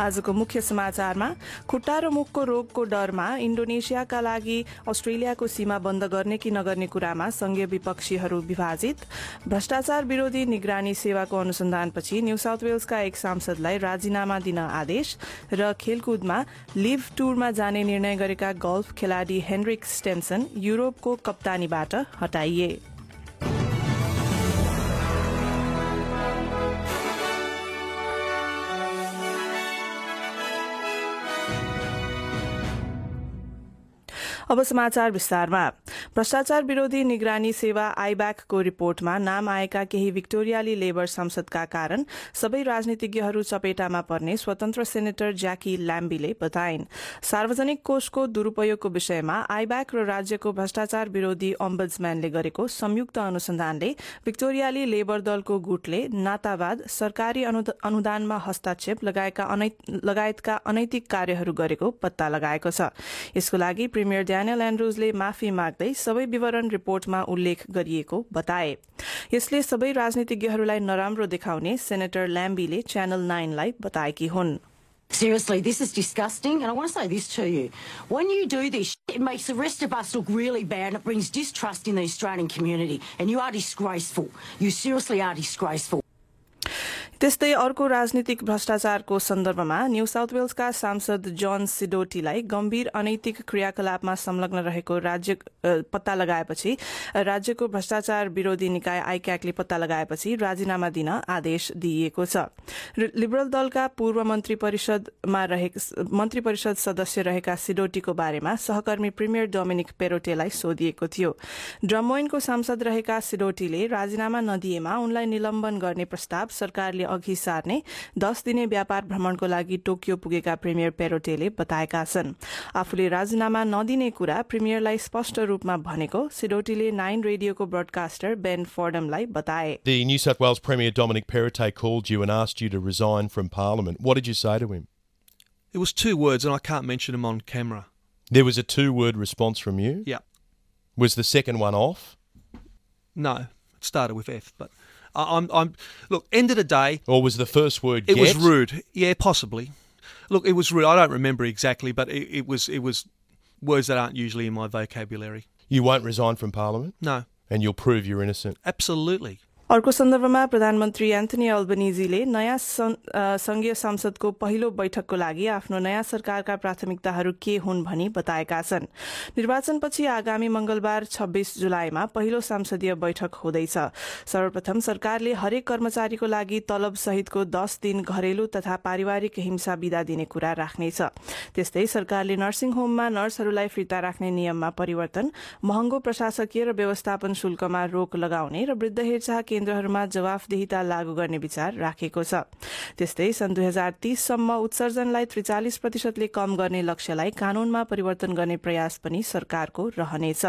आजको मुख्य समाचारमा खुट्टा र मुखको रोगको डरमा इण्डोनेसियाका लागि अस्ट्रेलियाको सीमा बन्द गर्ने कि नगर्ने कुरामा संघीय विपक्षीहरू विभाजित। भ्रष्टाचार विरोधी निगरानी सेवाको अनुसन्धानपछि न्यू साउथ वेल्सका एक सांसदलाई राजीनामा दिन आदेश र खेलकुदमा लिभ टूरमा जाने निर्णय गरेका गल्फ खेलाड़ी हेनरिक स्टेन्सन युरोपको कप्तानीबाट हटाइए। अब समाचार विस्तारमा। भ्रष्टाचार विरोधी निगरानी सेवा आईब्याकको रिपोर्टमा नाम आएका केही विक्टोरियाली लेबर संसदका कारण सबै राजनीतिज्ञहरू चपेटामा पर्ने स्वतन्त्र सेनेटर ज्याकी ल्याम्बीले बताइन्। सार्वजनिक कोषको दुरूपयोगको विषयमा आईब्याक र राज्यको भ्रष्टाचार विरोधी अम्बड्सम्यानले गरेको संयुक्त अनुसन्धानले विक्टोरियाली लेबर दलको गुटले नातावाद सरकारी अनुदानमा हस्तक्षेप लगायतका अनैतिक कार्यहरू गरेको पत्ता लगाएको छ। यसको लागि प्रिमियर ड्यानियल एन्ड्रुजले माफी माग्दै सबै विवरण रिपोर्टमा उल्लेख गरिएको बताए यसले सबै राजनीतिज्ञहरूलाई नराम्रो देखाउने सेनेटर ल्याम्बीले च्यानल नाइनलाई बताएकी हुन् Seriously, this is disgusting, and I want to say this to you. When you do this, it makes the rest of us look really bad, and it brings distrust in the Australian community, and you are disgraceful. You seriously are disgraceful. त्यस्तै अर्को राजनीतिक भ्रष्टाचारको सन्दर्भमा new south वेल्सका सांसद जन सिडोटीलाई गम्भीर अनैतिक क्रियाकलापमा संलग्न रहेको राज्य पत्ता लगाएपछि राज्यको भ्रष्टाचार विरोधी निकाय आइक्याकले पत्ता लगाएपछि राजीनामा दिन आदेश दिइएको छ। लिबरल दलका पूर्व मन्त्री परिषदमा मन्त्री परिषद सदस्य रहेका सिडोटीको बारेमा सहकर्मी प्रिमियर डोमिनिक पेरोटेलाई सोधिएको थियो। ड्रमोइनको सांसद रहेका सिडोटीले राजीनामा नदिएमा उनलाई निलम्बन गर्ने प्रस्ताव सरकारले अघि सार्ने दस दिने व्यापार भ्रमणको लागि टोकियो पुगेका प्रिमियर पेरोटेले बताएका छन् आफूले राजीनामा नदिने कुरा प्रिमियरलाई स्पष्ट रूपमा भनेको सिडोटीले नाइन रेडियोको ब्रडकास्टर बेन फोर्डमलाई बताए The New South Wales Premier Dominic Perrottet called you and asked you to resign from Parliament. What did you say to him? It was two words, and I can't mention them on camera. There was a two word response from you? Yeah. Was the second one off? No, it started with F, but I- I'm, I'm. Look, end of the day, Or was the first word it get? was rude. Yeah, possibly. Look, it was rude. I don't remember exactly, but it, it was it was words that aren't usually in my vocabulary. You won't resign from Parliament? No, And you'll prove you're innocent? absolutely. अर्को सन्दर्भमा प्रधानमन्त्री Anthony अल्बनिजीले नयाँ संघीय संसदको पहिलो बैठकको लागि आफ्नो नयाँ सरकारका प्राथमिकताहरू के हुन् भनी बताएका छन्। निर्वाचनपछि आगामी मंगलबार छब्बीस जुलाईमा पहिलो संसदीय बैठक हुँदैछ। सर्वप्रथम सरकारले हरेक कर्मचारीको लागि तलब सहितको दस दिन घरेलु तथा पारिवारिक हिंसा विदा दिने कुरा राख्नेछ। त्यस्तै सरकारले नर्सिङ होममा नर्सहरूलाई फिर्ता राख्ने नियममा परिवर्तन महँगो प्रशासकीय र व्यवस्थापन शुल्कमा रोक लगाउने र वृद्ध हेरचाह केन्द्रहरूमा जवाफदेहिता लागू गर्ने विचार राखेको छ। त्यस्तै सन् दुई हजार तीससम्म उत्सर्जनलाई त्रिचालिस प्रतिशतले कम गर्ने लक्ष्यलाई कानूनमा परिवर्तन गर्ने प्रयास पनि सरकारको रहनेछ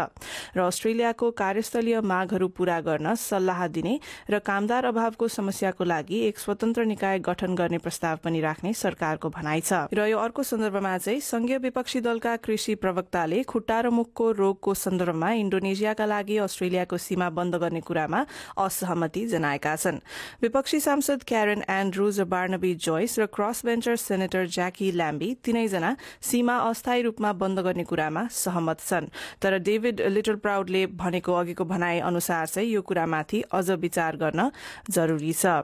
र अस्ट्रेलियाको कार्यस्थलीय मागहरू पूरा गर्न सल्लाह दिने र कामदार अभावको समस्याको लागि एक स्वतन्त्र निकाय गठन गर्ने प्रस्ताव पनि राख्ने सरकारको भनाइ छ। र यो अर्को सन्दर्भमा चाहिँ संघीय विपक्षी दलका कृषि प्रवक्ताले खुट्टा र मुखको रोगको सन्दर्भमा इण्डोनेसियाका लागि अस्ट्रेलियाको सीमा बन्द गर्ने कुरामा असहमति जनाएका छन् विपक्षी सांसद क्यारेन एन्ड्रुज र बार्नबी जोइस र crossbencher senator Jacqui Lambie तीनैजना सीमा अस्थायी रूपमा बन्द गर्ने कुरामा सहमत छन्। तर डेभिड लिटल प्राउडले भनेको अघिको भनाई अनुसार चाहिँ यो कुरामाथि अझ विचार गर्न जरूरी छ।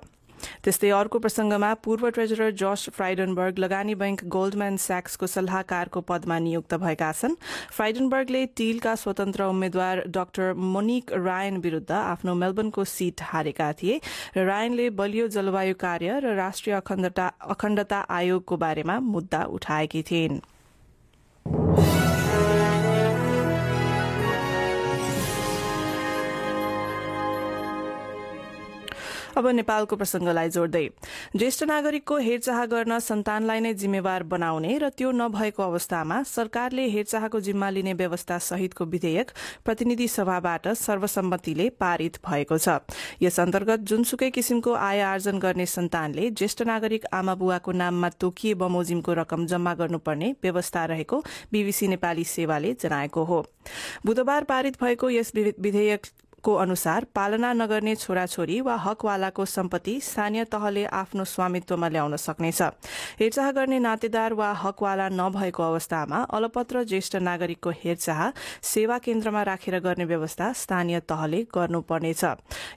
त्यस्तै अर्को प्रसंगमा पूर्व ट्रेजरर जर्ज फ्राइडनबर्ग लगानी बैंक गोल्डम्यान स्याक्सको सल्लाहकारको पदमा नियुक्त भएका छन्। फ्राइडनबर्गले टीलका स्वतन्त्र उम्मेद्वार डाक्टर मोनिक रायन विरूद्ध आफ्नो मेलबर्नको सीट हारेका थिए र रायनले बलियो जलवायु कार्य र राष्ट्रिय अखण्डता आयोगको बारेमा मुद्दा उठाएकी थिइन्। अब नेपालको प्रसंगलाई जोड्दै। ज्येष्ठ नागरिकको हेरचाह गर्न सन्तानलाई नै जिम्मेवार बनाउने र त्यो नभएको अवस्थामा सरकारले हेरचाहको जिम्मा लिने व्यवस्था सहितको विधेयक प्रतिनिधि सभाबाट सर्वसम्मतिले पारित भएको छ। यस अन्तर्गत जुनसुकै किसिमको आय आर्जन गर्ने सन्तानले ज्येष्ठ नागरिक आमा बुवाको नाममा तोकिए बमोजिमको रकम जम्मा गर्नुपर्ने व्यवस्था रहेको बीबीसी नेपाली सेवाले जनाएको हो। बुधबार पारित भएको यस विधेयक को अनुसार पालना नगर्ने छोराछोरी वा हकवालाको सम्पत्ति स्थानीय तहले आफ्नो स्वामित्वमा ल्याउन सक्नेछ। हेरचाह गर्ने नातेदार वा हकवाला नभएको अवस्थामा अलपत्र ज्येष्ठ नागरिकको हेरचाह सेवा केन्द्रमा राखेर गर्ने व्यवस्था स्थानीय तहले गर्नुपर्नेछ।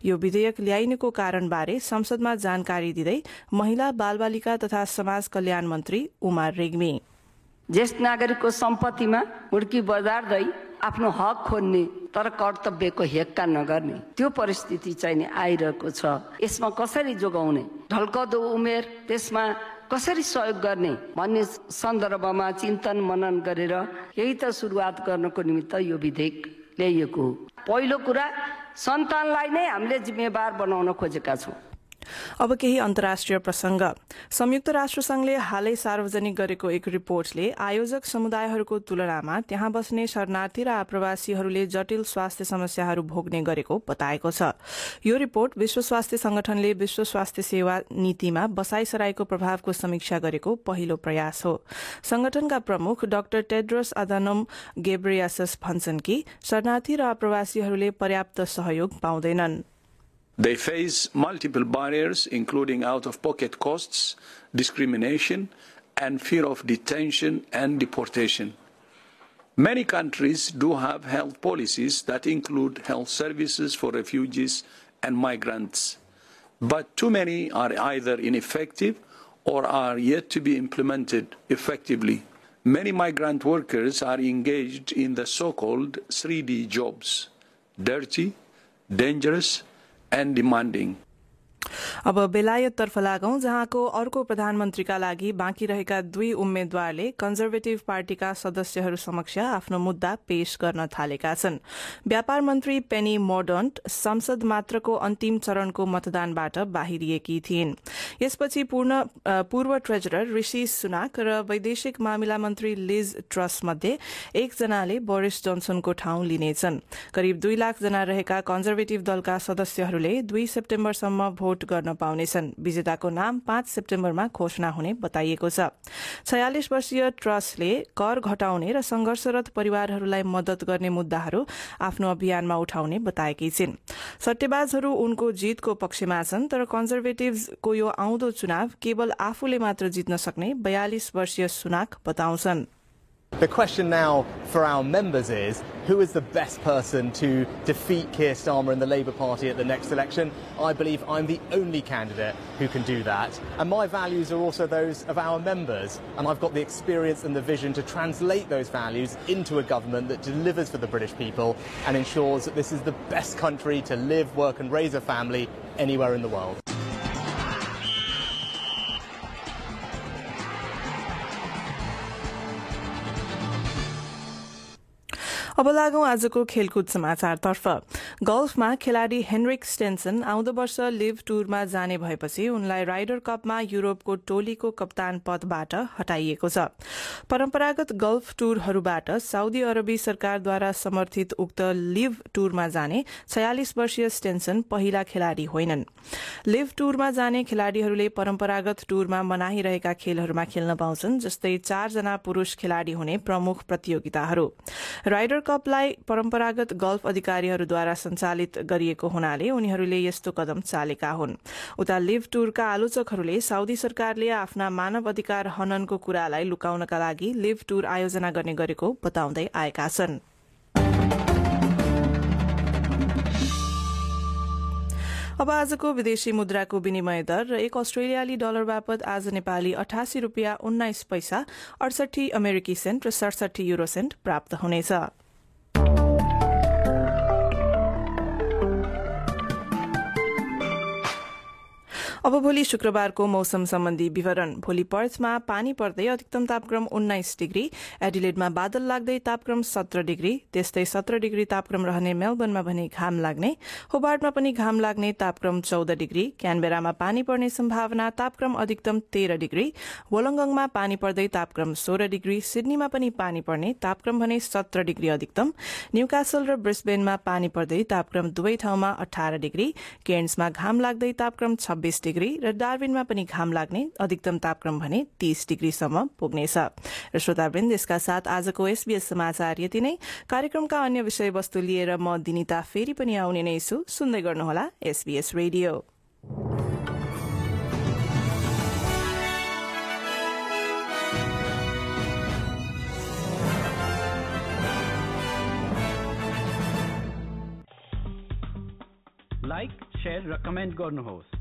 यो विधेयक ल्याइनुको कारणबारे संसदमा जानकारी दिँदै महिला बालबालिका तथा समाज कल्याण मन्त्री उमा रेग्मी। ज्येष्ठ नागरिकको सम्पत्तिमा हुड्की बजार्दै आफ्नो हक खोज्ने तर कर्तव्यको हेक्का नगर्ने त्यो परिस्थिति चाहिँ आइरहेको छ। यसमा कसरी जोगाउने ढल्कदो उमेर त्यसमा कसरी सहयोग गर्ने भन्ने सन्दर्भमा चिन्तन मनन गरेर यही त सुरुवात गर्नको निमित्त यो विधेयक ल्याइएको हो। पहिलो कुरा सन्तानलाई नै हामीले जिम्मेवार बनाउन खोजेका छौँ। अब केही अन्तर्राष्ट्रिय प्रसंग संयुक्त राष्ट्र संघले हालै सार्वजनिक गरेको एक रिपोर्टले आयोजक समुदायहरूको तुलनामा त्यहाँ बस्ने शरणार्थी र आप्रवासीहरूले जटिल स्वास्थ्य समस्याहरू भोग्ने गरेको बताएको छ। यो रिपोर्ट विश्व स्वास्थ्य संगठनले विश्व स्वास्थ्य सेवा नीतिमा बसाईसराईको प्रभावको समीक्षा गरेको पहिलो प्रयास हो। संगठनका प्रमुख डाक्टर टेड्रोस अदानोम गेब्रियासस भन्छन् कि शरणार्थी र आप्रवासीहरूले पर्याप्त सहयोग पाउँदैनन्। They face multiple barriers, including out of pocket costs, discrimination, and fear of detention and deportation. Many countries do have health policies that include health services for refugees and migrants, but too many are either ineffective or are yet to be implemented effectively. Many migrant workers are engaged in the so called 3D jobs dirty, dangerous, and demanding. अब बेलायततर्फ लागौं जहाँको अर्को प्रधानमन्त्रीका लागि बाँकी रहेका दुई उम्मेद्वारले कन्जर्भेटिभ पार्टीका सदस्यहरू समक्ष आफ्नो मुद्दा पेश गर्न थालेका छन्। व्यापार मन्त्री पेनी मोडन्ट संसद मात्रको अन्तिम चरणको मतदानबाट बाहिरिएकी थिइन्। यसपछि पूर्व ट्रेजरर ऋषि सुनाक र वैदेशिक मामिला मन्त्री लिज ट्रस मध्ये एकजनाले बोरिस जोन्सनको ठाउँ लिनेछन्। करिब दुई लाख जना रहेका कन्जर्भेटिभ दलका सदस्यहरूले दुई सेप्टेम्बरसम्म भोट गर्न पाउनेछन्। विजेताको नाम पाँच सेप्टेम्बरमा घोषणा हुने बताइएको छ। छयालिस वर्षीय ट्रस्टले कर घटाउने र संघर्षरत परिवारहरूलाई मदत गर्ने मुद्दाहरू आफ्नो अभियानमा उठाउने बताएकी छिन्। सट्टेबाजहरू उनको जीतको पक्षमा छन् तर कन्जर्भेटिभको यो आउँदो चुनाव केवल आफूले मात्र जित्न सक्ने बयालिस वर्षीय सुनाक बताउँछन्। The question now for our members is who is the best person to defeat Keir Starmer and the Labour Party at the next election? I believe I'm the only candidate who can do that. And my values are also those of our members. And I've got the experience and the vision to translate those values into a government that delivers for the British people and ensures that this is the best country to live, work, and raise a family anywhere in the world. अब लागौं आजको खेलकुद समाचारतर्फ। गल्फमा खेलाड़ी Heinrich स्टेन्सन आउँदो वर्ष leave टूरमा जाने भएपछि उनलाई राइडर कपमा युरोपको टोलीको कप्तान पदबाट हटाइएको छ। परम्परागत गल्फ टूरहरूबाट साउदी अरबी सरकारद्वारा समर्थित उक्त लिभ टूरमा जाने छयालिस वर्षीय स्टेन्सन पहिला खेलाड़ी होइनन्। लिभ टूरमा जाने खेलाड़ीहरूले परम्परागत टूरमा मनाइरहेका खेलहरूमा खेल्न पाउँछन् जस्तै चारजना पुरूष खेलाड़ी हुने प्रमुख प्रतियोगिताहरू। राइडर कपलाई परम्परागत गल्फ अधिकारीहरूद्वारा सञ्चालित गरिएको हुनाले उनीहरूले यस्तो कदम चालेका हुन्। उता लिभ टूरका आलोचकहरूले साउदी सरकारले आफ्ना मानव अधिकार हननको कुरालाई लुकाउनका लागि लिभ टूर आयोजना गर्ने गरेको बताउँदै आएका छन्। अब आजको विदेशी मुद्राको विनिमय दर र एक अस्ट्रेलियाली डलर बापत आज नेपाली अठासी रूपियाँ उन्नाइस पैसा अडसठी अमेरिकी सेन्ट र सडसठी युरो सेन्ट प्राप्त हुनेछ। अब भोलि शुक्रबारको मौसम सम्बन्धी विवरण। भोलि पर्थमा पानी पर्दै अधिकतम तापक्रम उन्नाइस डिग्री एडिलेडमा बादल लाग्दै तापक्रम सत्र डिग्री त्यस्तै सत्र डिग्री तापक्रम रहने मेलबर्नमा भने घाम लाग्ने होबार्टमा पनि घाम लाग्ने तापक्रम चौध डिग्री क्यानबेरामा पानी पर्ने सम्भावना तापक्रम अधिकतम तेह्र डिग्री वोलङ्गङमा पानी पर्दै तापक्रम सोह्र डिग्री सिडनीमा पनि पानी पर्ने तापक्रम भने सत्र डिग्री अधिकतम न्यूकासल र ब्रिस्बेनमा पानी पर्दै तापक्रम दुवै ठाउँमा अठार डिग्री केन्समा घाम लाग्दै तापक्रम छब्बीस डिग्री र डार्विनमा पनि घाम लाग्ने अधिकतम तापक्रम भने तीस डिग्रीसम्म पुग्नेछ। र श्रोतावृन्द यसका साथ आजको एसबीएस समाचार यति नै। कार्यक्रमका अन्य विषयवस्तु लिएर म दिनिता फेरि पनि आउने नै छु। सुन्दै गर्नुहोला एसबीएस रेडियो। लाइक शेयर र कमेन्ट गर्नुहोस्।